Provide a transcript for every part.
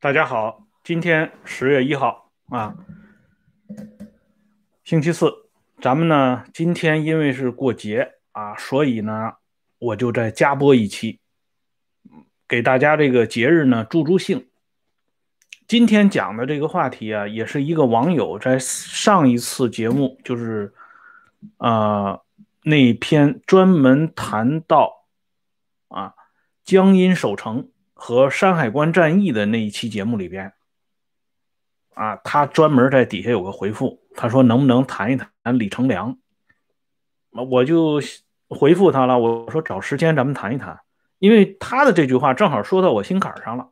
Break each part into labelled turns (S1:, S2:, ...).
S1: 大家好，今天十月一号啊，星期四，咱们呢今天因为是过节啊，所以呢我就再加播一期，给大家这个节日呢助助兴。今天讲的这个话题啊，也是一个网友在上一次节目，就是呃那篇专门谈到啊江阴守城。和山海关战役的那一期节目里边，啊，他专门在底下有个回复，他说能不能谈一谈李成梁？我就回复他了，我说找时间咱们谈一谈，因为他的这句话正好说到我心坎上了。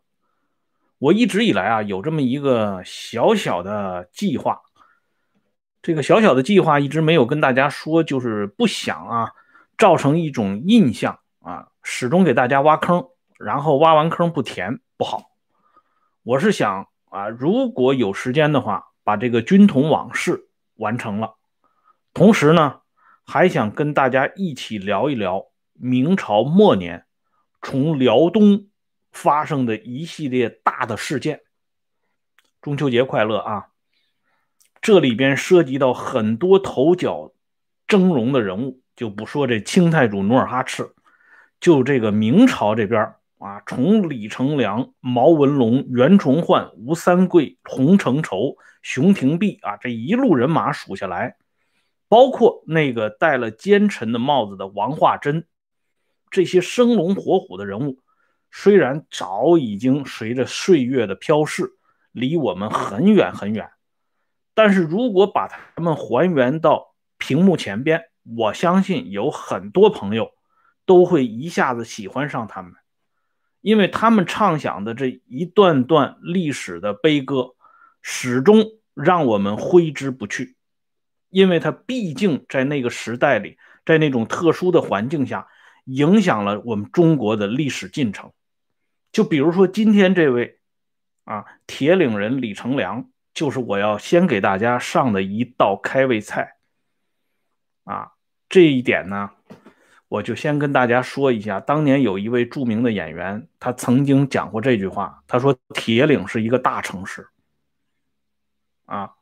S1: 我一直以来啊有这么一个小小的计划，这个小小的计划一直没有跟大家说，就是不想啊造成一种印象啊，始终给大家挖坑。然后挖完坑不填不好，我是想啊，如果有时间的话，把这个军统往事完成了，同时呢，还想跟大家一起聊一聊明朝末年从辽东发生的一系列大的事件。中秋节快乐啊！这里边涉及到很多头角峥嵘的人物，就不说这清太祖努尔哈赤，就这个明朝这边。啊，从李成梁、毛文龙、袁崇焕、吴三桂、洪承畴、熊廷弼啊，这一路人马数下来，包括那个戴了奸臣的帽子的王化贞，这些生龙活虎的人物，虽然早已经随着岁月的飘逝，离我们很远很远，但是如果把他们还原到屏幕前边，我相信有很多朋友都会一下子喜欢上他们。因为他们唱响的这一段段历史的悲歌，始终让我们挥之不去。因为它毕竟在那个时代里，在那种特殊的环境下，影响了我们中国的历史进程。就比如说今天这位啊，铁岭人李成梁，就是我要先给大家上的一道开胃菜。啊，这一点呢。我就先跟大家说一下，当年有一位著名的演员，他曾经讲过这句话。他说：“铁岭是一个大城市。”啊，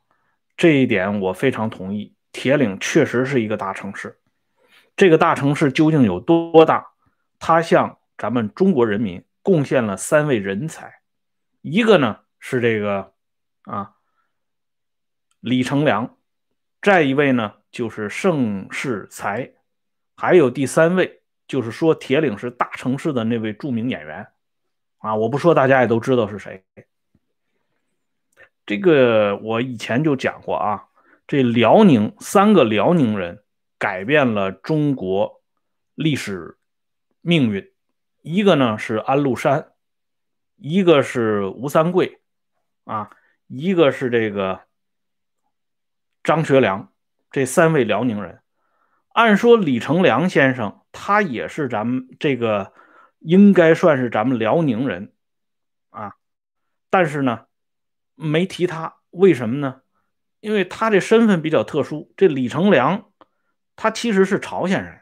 S1: 这一点我非常同意。铁岭确实是一个大城市。这个大城市究竟有多大？它向咱们中国人民贡献了三位人才，一个呢是这个啊李成梁，再一位呢就是盛世才。还有第三位，就是说铁岭是大城市的那位著名演员，啊，我不说大家也都知道是谁。这个我以前就讲过啊，这辽宁三个辽宁人改变了中国历史命运，一个呢是安禄山，一个是吴三桂，啊，一个是这个张学良，这三位辽宁人。按说李成梁先生他也是咱们这个应该算是咱们辽宁人啊，但是呢没提他，为什么呢？因为他这身份比较特殊。这李成梁他其实是朝鲜人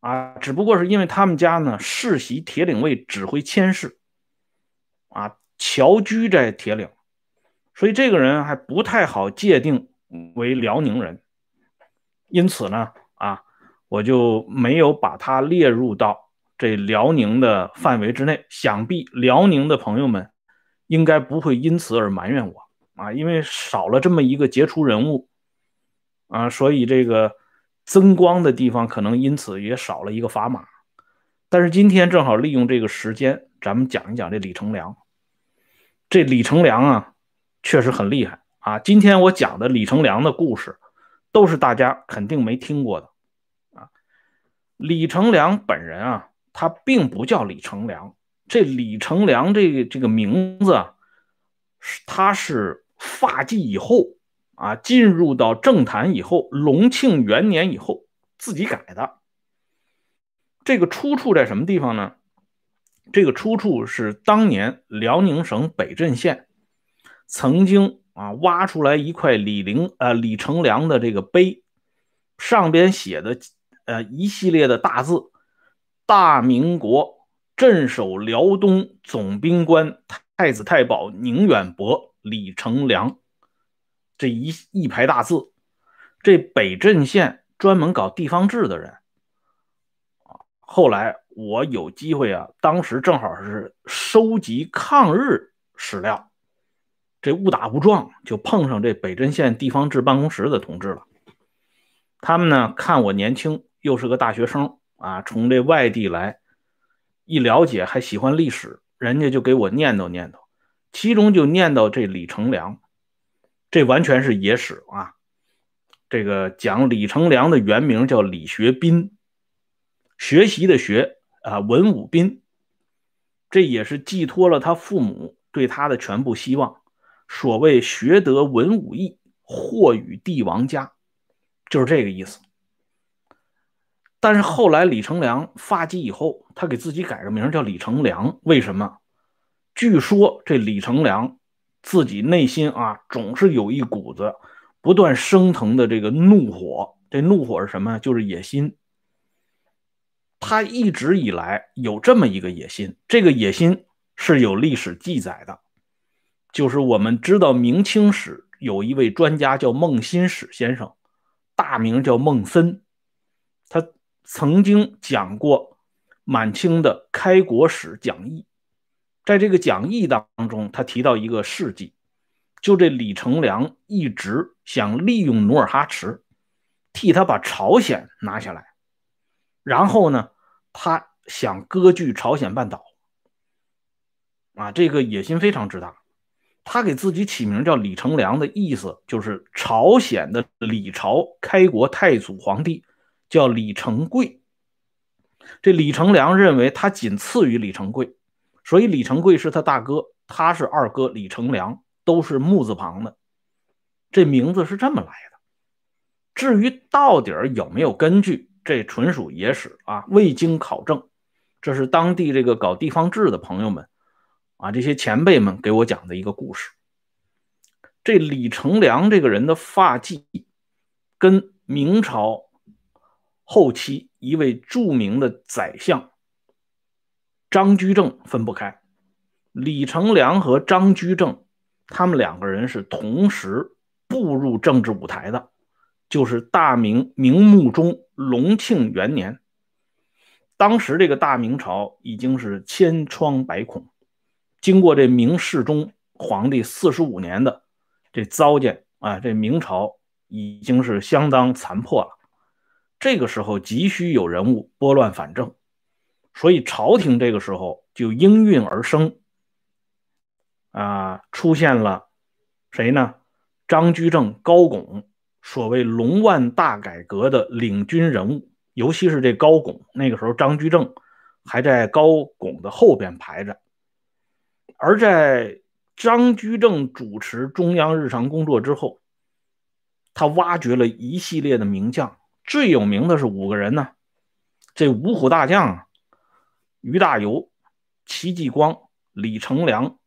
S1: 啊，只不过是因为他们家呢世袭铁岭卫指挥佥事啊，侨居在铁岭，所以这个人还不太好界定为辽宁人。因此呢，啊，我就没有把它列入到这辽宁的范围之内。想必辽宁的朋友们应该不会因此而埋怨我啊，因为少了这么一个杰出人物啊，所以这个增光的地方可能因此也少了一个砝码。但是今天正好利用这个时间，咱们讲一讲这李成梁。这李成梁啊，确实很厉害啊。今天我讲的李成梁的故事。都是大家肯定没听过的啊！李成梁本人啊，他并不叫李成梁。这李成梁这个这个名字啊，是他是发迹以后啊，进入到政坛以后，隆庆元年以后自己改的。这个出处在什么地方呢？这个出处是当年辽宁省北镇县曾经。啊，挖出来一块李陵呃李成梁的这个碑，上边写的呃一系列的大字：大明国镇守辽东总兵官太子太保宁远伯、李成梁这一一排大字。这北镇县专门搞地方志的人，后来我有机会啊，当时正好是收集抗日史料，这误打误撞就碰上这北镇县地方志办公室的同志了。他们呢看我年轻，又是个大学生啊，从这外地来，一了解还喜欢历史，人家就给我念叨念叨，其中就念叨这李成梁，这完全是野史啊。这个讲李成梁的原名叫李学斌，学习的学啊，文武斌，这也是寄托了他父母对他的全部希望。所谓学得文武艺，或与帝王家，就是这个意思。但是后来李成梁发迹以后，他给自己改个名叫李成梁，为什么？据说这李成梁自己内心啊，总是有一股子。不断升腾的这个怒火，这怒火是什么？就是野心。他一直以来有这么一个野心，这个野心是有历史记载的，就是我们知道明清史有一位专家叫孟新史先生，大名叫孟森，他曾经讲过满清的开国史讲义，在这个讲义当中，他提到一个事迹。就这李成梁一直想利用努尔哈赤，替他把朝鲜拿下来，然后呢，他想割据朝鲜半岛，啊，这个野心非常之大。他给自己起名叫李成梁的意思，就是朝鲜的李朝开国太祖皇帝叫李成桂。这李成梁认为他仅次于李成桂，所以李成桂是他大哥，他是二哥李成梁。都是木字旁的，这名字是这么来的。至于到底有没有根据，这纯属野史啊，未经考证。这是当地这个搞地方志的朋友们啊，这些前辈们给我讲的一个故事。这李成梁这个人的发迹，跟明朝后期一位著名的宰相张居正分不开。李成梁和张居正。他们两个人是同时步入政治舞台的，就是大明明穆宗隆庆元年。当时这个大明朝已经是千疮百孔，经过这明世宗皇帝四十五年的这糟践啊，这明朝已经是相当残破了。这个时候急需有人物拨乱反正，所以朝廷这个时候就应运而生。啊，出现了谁呢？张居正、高拱，所谓龙万大改革的领军人物，尤其是这高拱。那个时候，张居正还在高拱的后边排着。而在张居正主持中央日常工作之后，他挖掘了一系列的名将，最有名的是五个人呢。这五虎大将啊，于大猷、戚继光、李成梁。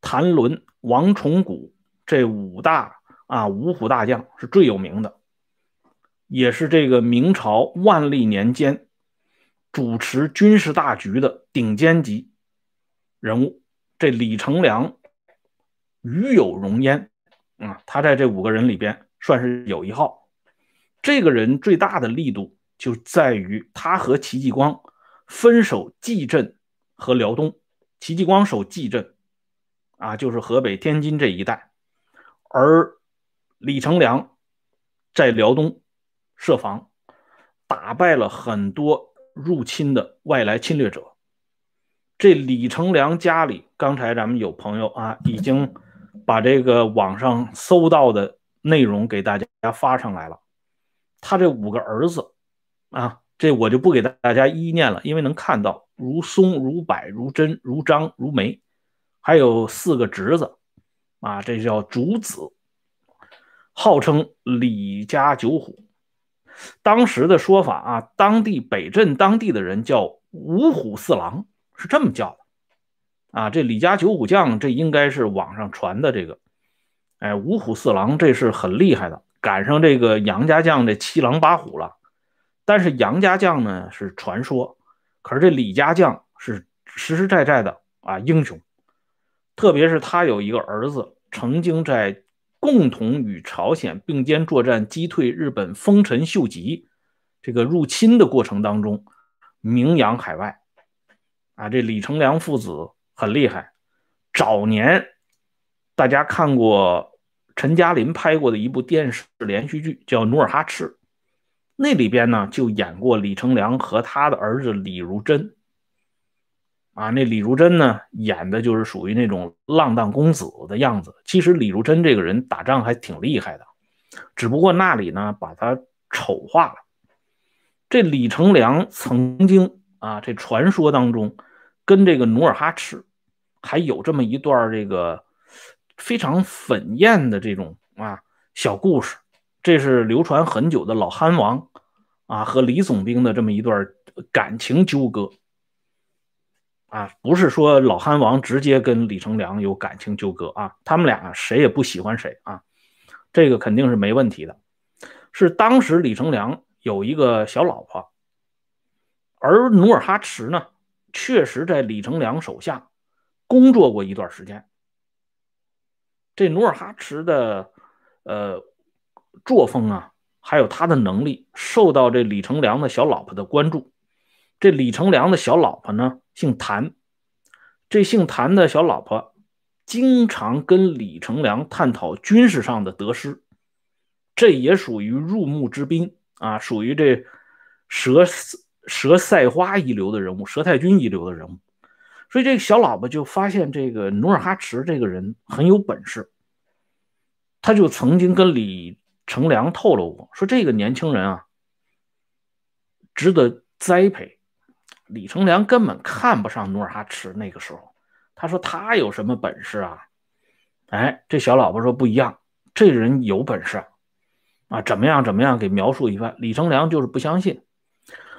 S1: 谭纶、王崇古这五大啊五虎大将是最有名的，也是这个明朝万历年间主持军事大局的顶尖级人物。这李成梁与有荣焉啊，他在这五个人里边算是有一号。这个人最大的力度就在于他和戚继光分守蓟镇和辽东，戚继光守蓟镇。啊，就是河北、天津这一带，而李成梁在辽东设防，打败了很多入侵的外来侵略者。这李成梁家里，刚才咱们有朋友啊，已经把这个网上搜到的内容给大家发上来了。他这五个儿子啊，这我就不给大家一一念了，因为能看到如松、如柏、如真、如张、如梅。还有四个侄子，啊，这叫主子，号称李家九虎。当时的说法啊，当地北镇当地的人叫五虎四郎，是这么叫的。啊，这李家九虎将，这应该是网上传的这个。哎，五虎四郎这是很厉害的，赶上这个杨家将这七狼八虎了。但是杨家将呢是传说，可是这李家将是实实在在的啊英雄。特别是他有一个儿子，曾经在共同与朝鲜并肩作战、击退日本丰臣秀吉这个入侵的过程当中，名扬海外。啊，这李成梁父子很厉害。早年大家看过陈嘉林拍过的一部电视连续剧，叫《努尔哈赤》，那里边呢就演过李成梁和他的儿子李如珍。啊，那李如珍呢，演的就是属于那种浪荡公子的样子。其实李如珍这个人打仗还挺厉害的，只不过那里呢把他丑化了。这李成梁曾经啊，这传说当中跟这个努尔哈赤还有这么一段这个非常粉艳的这种啊小故事，这是流传很久的老憨王啊和李总兵的这么一段感情纠葛。啊，不是说老憨王直接跟李成梁有感情纠葛啊，他们俩谁也不喜欢谁啊，这个肯定是没问题的。是当时李成梁有一个小老婆，而努尔哈赤呢，确实在李成梁手下工作过一段时间。这努尔哈赤的呃作风啊，还有他的能力，受到这李成梁的小老婆的关注。这李成梁的小老婆呢？姓谭，这姓谭的小老婆经常跟李成梁探讨军事上的得失，这也属于入幕之宾啊，属于这佘佘赛花一流的人物，佘太君一流的人物。所以这个小老婆就发现这个努尔哈赤这个人很有本事，他就曾经跟李成梁透露过，说这个年轻人啊，值得栽培。李成梁根本看不上努尔哈赤。那个时候，他说他有什么本事啊？哎，这小老婆说不一样，这人有本事啊！怎么样？怎么样？给描述一番。李成梁就是不相信。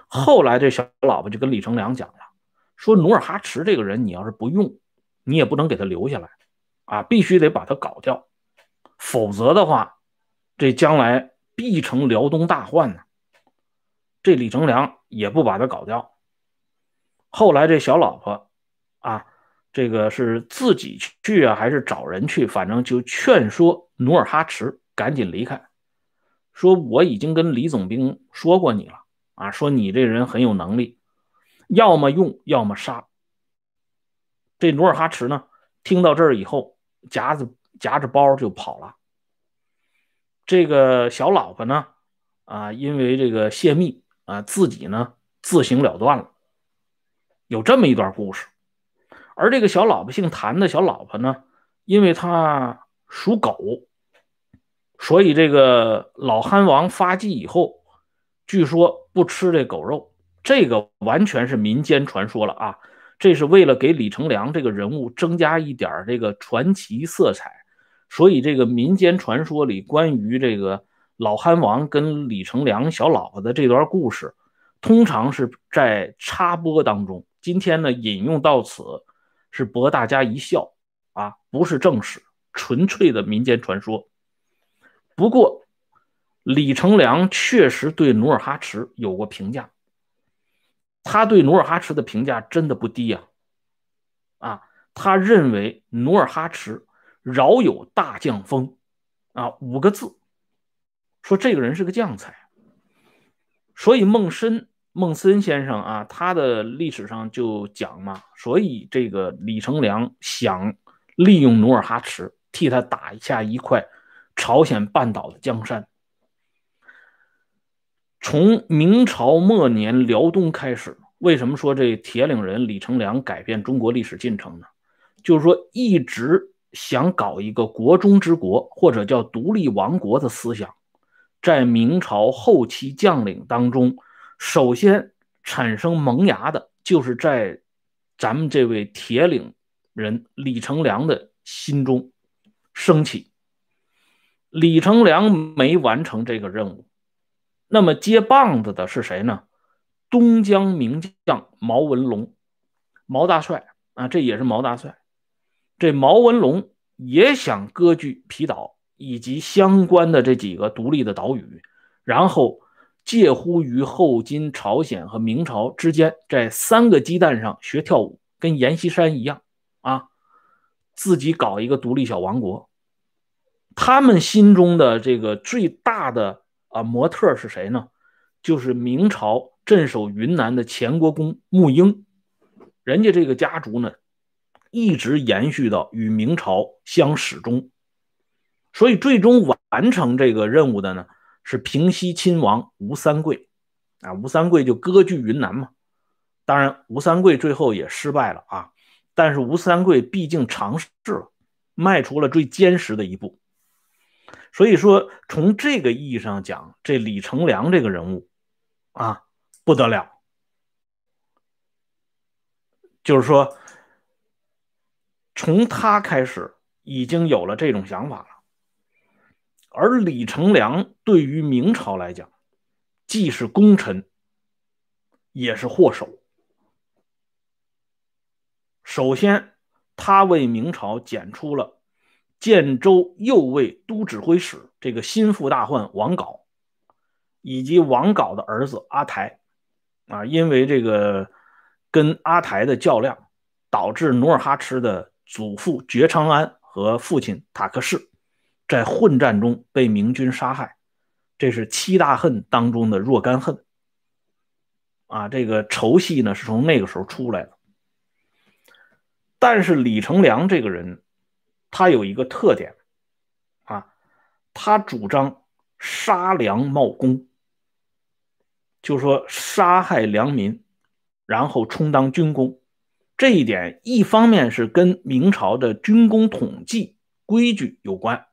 S1: 后来这小老婆就跟李成梁讲，说努尔哈赤这个人，你要是不用，你也不能给他留下来啊，必须得把他搞掉，否则的话，这将来必成辽东大患呢。这李成梁也不把他搞掉。后来这小老婆，啊，这个是自己去啊，还是找人去？反正就劝说努尔哈赤赶紧离开，说我已经跟李总兵说过你了，啊，说你这人很有能力，要么用，要么杀。这努尔哈赤呢，听到这儿以后，夹着夹着包就跑了。这个小老婆呢，啊，因为这个泄密啊，自己呢自行了断了。有这么一段故事，而这个小老婆姓谭的小老婆呢，因为她属狗，所以这个老憨王发迹以后，据说不吃这狗肉，这个完全是民间传说了啊！这是为了给李成梁这个人物增加一点这个传奇色彩，所以这个民间传说里关于这个老憨王跟李成梁小老婆的这段故事，通常是在插播当中。今天呢，引用到此是博大家一笑啊，不是正史，纯粹的民间传说。不过，李成梁确实对努尔哈赤有过评价，他对努尔哈赤的评价真的不低呀。啊，他认为努尔哈赤饶有大将风啊，五个字，说这个人是个将才。所以孟深。孟森先生啊，他的历史上就讲嘛，所以这个李成梁想利用努尔哈赤替他打下一块朝鲜半岛的江山。从明朝末年辽东开始，为什么说这铁岭人李成梁改变中国历史进程呢？就是说一直想搞一个国中之国或者叫独立王国的思想，在明朝后期将领当中。首先产生萌芽的，就是在咱们这位铁岭人李成梁的心中升起。李成梁没完成这个任务，那么接棒子的是谁呢？东江名将毛文龙，毛大帅啊，这也是毛大帅。这毛文龙也想割据皮岛以及相关的这几个独立的岛屿，然后。介乎于后金、朝鲜和明朝之间，在三个鸡蛋上学跳舞，跟阎锡山一样啊，自己搞一个独立小王国。他们心中的这个最大的啊模特是谁呢？就是明朝镇守云南的前国公沐英，人家这个家族呢，一直延续到与明朝相始终。所以最终完成这个任务的呢，是平西亲王吴三桂。啊，吴三桂就割据云南嘛。当然，吴三桂最后也失败了啊。但是吴三桂毕竟尝试了，迈出了最坚实的一步。所以说，从这个意义上讲，这李成梁这个人物啊，不得了。就是说，从他开始已经有了这种想法了。而李成梁对于明朝来讲，既是功臣，也是祸首。首先，他为明朝剪出了建州右卫都指挥使这个心腹大患王杲，以及王杲的儿子阿台。啊，因为这个跟阿台的较量，导致努尔哈赤的祖父觉昌安和父亲塔克世在混战中被明军杀害。这是七大恨当中的若干恨。啊，这个仇戏呢，是从那个时候出来的。但是李成梁这个人，他有一个特点，啊，他主张杀良冒功，就是说杀害良民，然后充当军功。这一点一方面是跟明朝的军功统计规矩有关。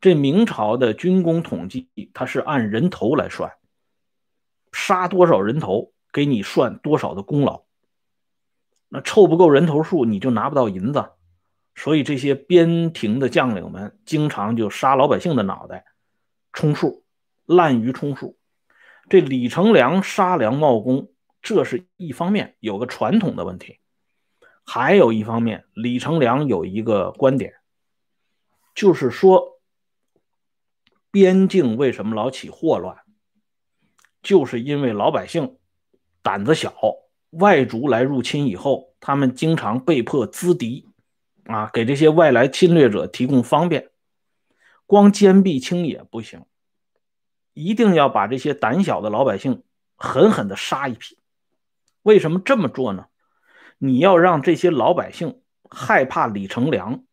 S1: 这明朝的军功统计，它是按人头来算，杀多少人头，给你算多少的功劳。那凑不够人头数，你就拿不到银子，所以这些边庭的将领们经常就杀老百姓的脑袋，充数，滥竽充数。这李成梁杀良冒功，这是一方面有个传统的问题，还有一方面，李成梁有一个观点，就是说，边境为什么老起祸乱，就是因为老百姓胆子小。外族来入侵以后，他们经常被迫资敌，啊，给这些外来侵略者提供方便。光坚壁清野不行，一定要把这些胆小的老百姓狠狠的杀一批。为什么这么做呢？你要让这些老百姓害怕李成梁，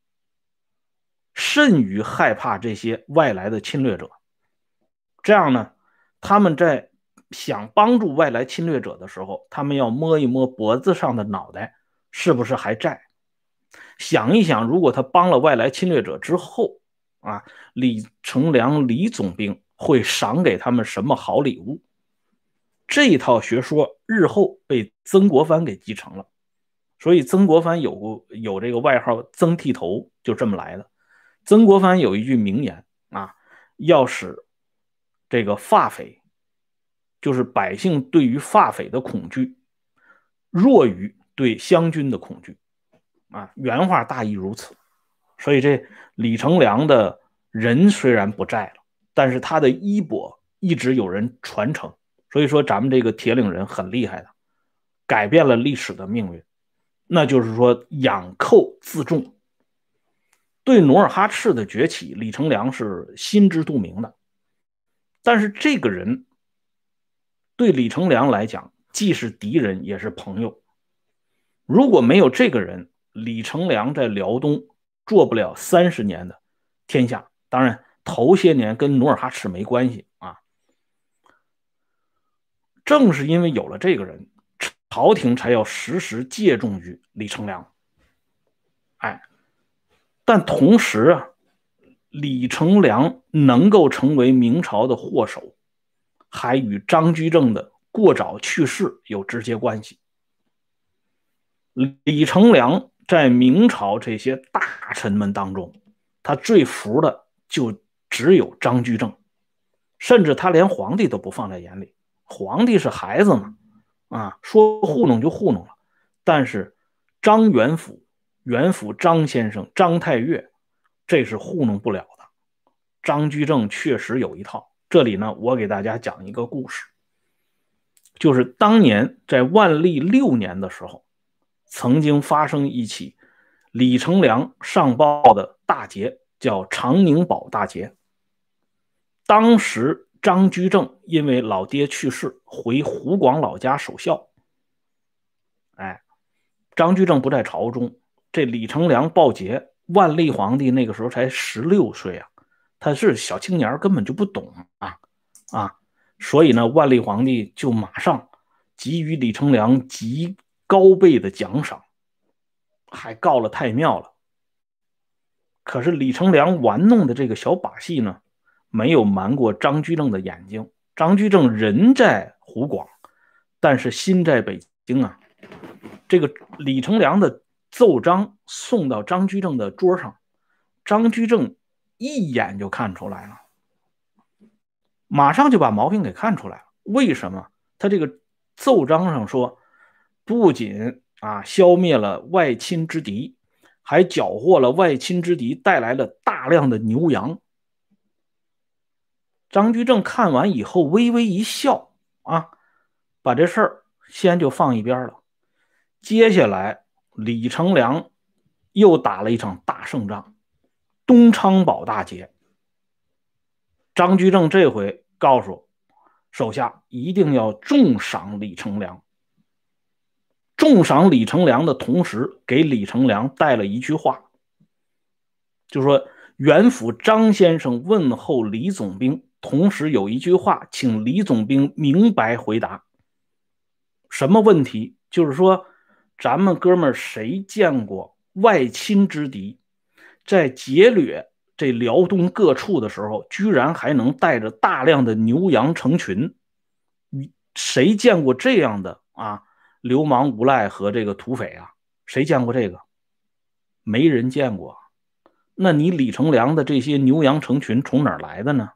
S1: 甚于害怕这些外来的侵略者。这样呢，他们在。想帮助外来侵略者的时候，他们要摸一摸脖子上的脑袋，是不是还在？想一想，如果他帮了外来侵略者之后，啊，李成梁李总兵会赏给他们什么好礼物？这一套学说日后被曾国藩给继承了，所以曾国藩有有这个外号“曾剃头”，就这么来的。曾国藩有一句名言啊，要使这个发匪。就是百姓对于发匪的恐惧，弱于对湘军的恐惧，啊，原话大意如此。所以这李成梁的人虽然不在了，但是他的衣钵一直有人传承。所以说咱们这个铁岭人很厉害的，改变了历史的命运。那就是说养寇自重。对努尔哈赤的崛起，李成梁是心知肚明的，但是这个人。对李成梁来讲，既是敌人也是朋友。如果没有这个人，李成梁在辽东做不了三十年的天下。当然，头些年跟努尔哈赤没关系啊。正是因为有了这个人，朝廷才要时时借重于李成梁。哎，但同时啊，李成梁能够成为明朝的祸首。还与张居正的过早去世有直接关系。李成梁在明朝这些大臣们当中，他最服的就只有张居正，甚至他连皇帝都不放在眼里。皇帝是孩子嘛，啊，说糊弄就糊弄了。但是张元辅、元辅张先生、张太岳，这是糊弄不了的。张居正确实有一套。这里呢，我给大家讲一个故事，就是当年在万历六年的时候，曾经发生一起李成梁上报的大捷叫长宁堡大捷。当时张居正因为老爹去世，回湖广老家守孝。哎，张居正不在朝中，这李成梁报捷。万历皇帝那个时候才十六岁啊，他是小青年，根本就不懂啊啊！所以呢，万历皇帝就马上给予李成梁极高倍的奖赏，还告了太庙了。可是李成梁玩弄的这个小把戏呢，没有瞒过张居正的眼睛。张居正人在湖广，但是心在北京啊。这个李成梁的。奏章送到张居正的桌上，张居正一眼就看出来了，马上就把毛病给看出来了。为什么？他这个奏章上说，不仅啊消灭了外侵之敌，还缴获了外侵之敌带来了大量的牛羊。张居正看完以后微微一笑，啊，把这事儿先就放一边了。接下来。李成梁又打了一场大胜仗，东昌堡大捷。张居正这回告诉手下，一定要重赏李成梁。重赏李成梁的同时，给李成梁带了一句话，就说：“元府张先生问候李总兵，同时有一句话，请李总兵明白回答。什么问题？就是说。”咱们哥们儿谁见过外侵之敌，在劫掠这辽东各处的时候，居然还能带着大量的牛羊成群？谁见过这样的啊？流氓无赖和这个土匪啊？谁见过这个？没人见过。那你李成梁的这些牛羊成群从哪儿来的呢？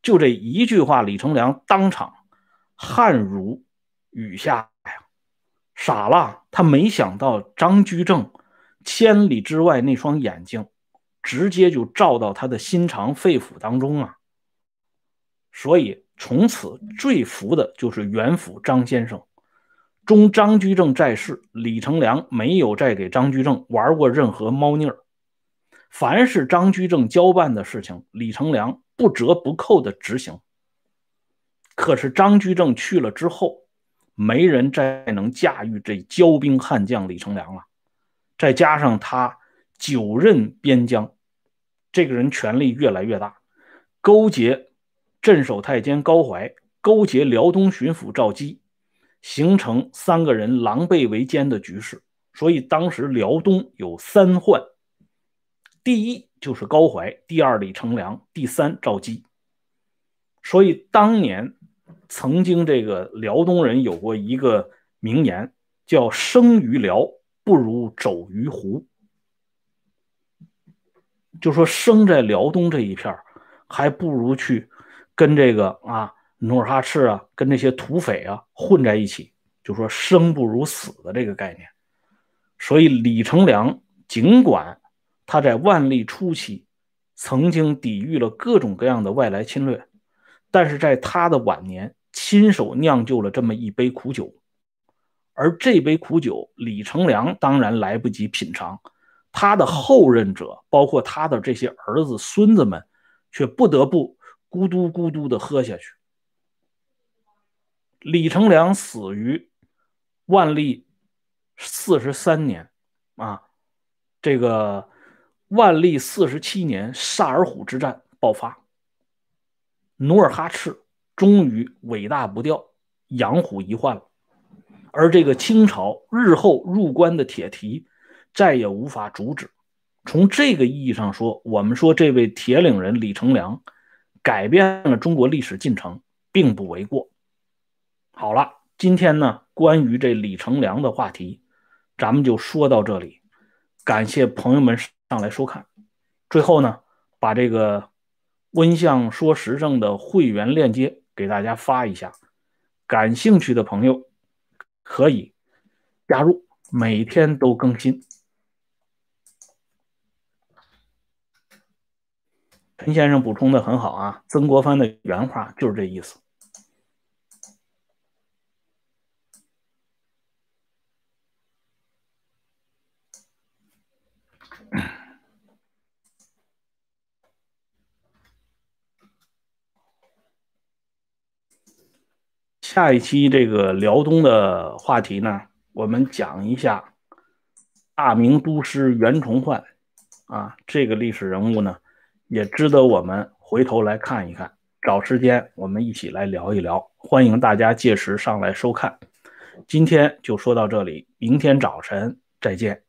S1: 就这一句话，李成梁当场汗如雨下。傻了，他没想到张居正千里之外那双眼睛，直接就照到他的心肠肺腑当中啊！所以从此最服的就是袁府张先生。中张居正在世，李成梁没有再给张居正玩过任何猫腻儿。凡是张居正交办的事情，李成梁不折不扣的执行。可是张居正去了之后，没人再能驾驭这骄兵悍将李成梁了，再加上他久任边疆，这个人权力越来越大，勾结镇守太监高怀，勾结辽东巡抚赵基，形成三个人狼狈为奸的局势。所以当时辽东有三患：第一就是高怀，第二李成梁，第三赵姬。所以当年。曾经，这个辽东人有过一个名言，叫“生于辽不如走于湖”，就说生在辽东这一片还不如去跟这个啊努尔哈赤啊，跟那些土匪啊混在一起，就说生不如死的这个概念。所以李成梁尽管他在万历初期曾经抵御了各种各样的外来侵略。但是在他的晚年，亲手酿就了这么一杯苦酒，而这杯苦酒，李成梁当然来不及品尝，他的后任者，包括他的这些儿子、孙子们，却不得不咕嘟咕嘟的喝下去。李成梁死于万历四十三年，啊，这个万历四十七年，萨尔浒之战爆发。努尔哈赤终于尾大不掉，养虎遗患了，而这个清朝日后入关的铁蹄再也无法阻止。从这个意义上说，我们说这位铁岭人李成梁改变了中国历史进程，并不为过。好了，今天呢，关于这李成梁的话题，咱们就说到这里。感谢朋友们上来收看。最后呢，把这个。温相说时政的会员链接给大家发一下，感兴趣的朋友可以加入，每天都更新。陈先生补充的很好啊，曾国藩的原话就是这意思。下一期这个辽东的话题呢，我们讲一下大明都师袁崇焕啊，这个历史人物呢，也值得我们回头来看一看。找时间我们一起来聊一聊，欢迎大家届时上来收看。今天就说到这里，明天早晨再见。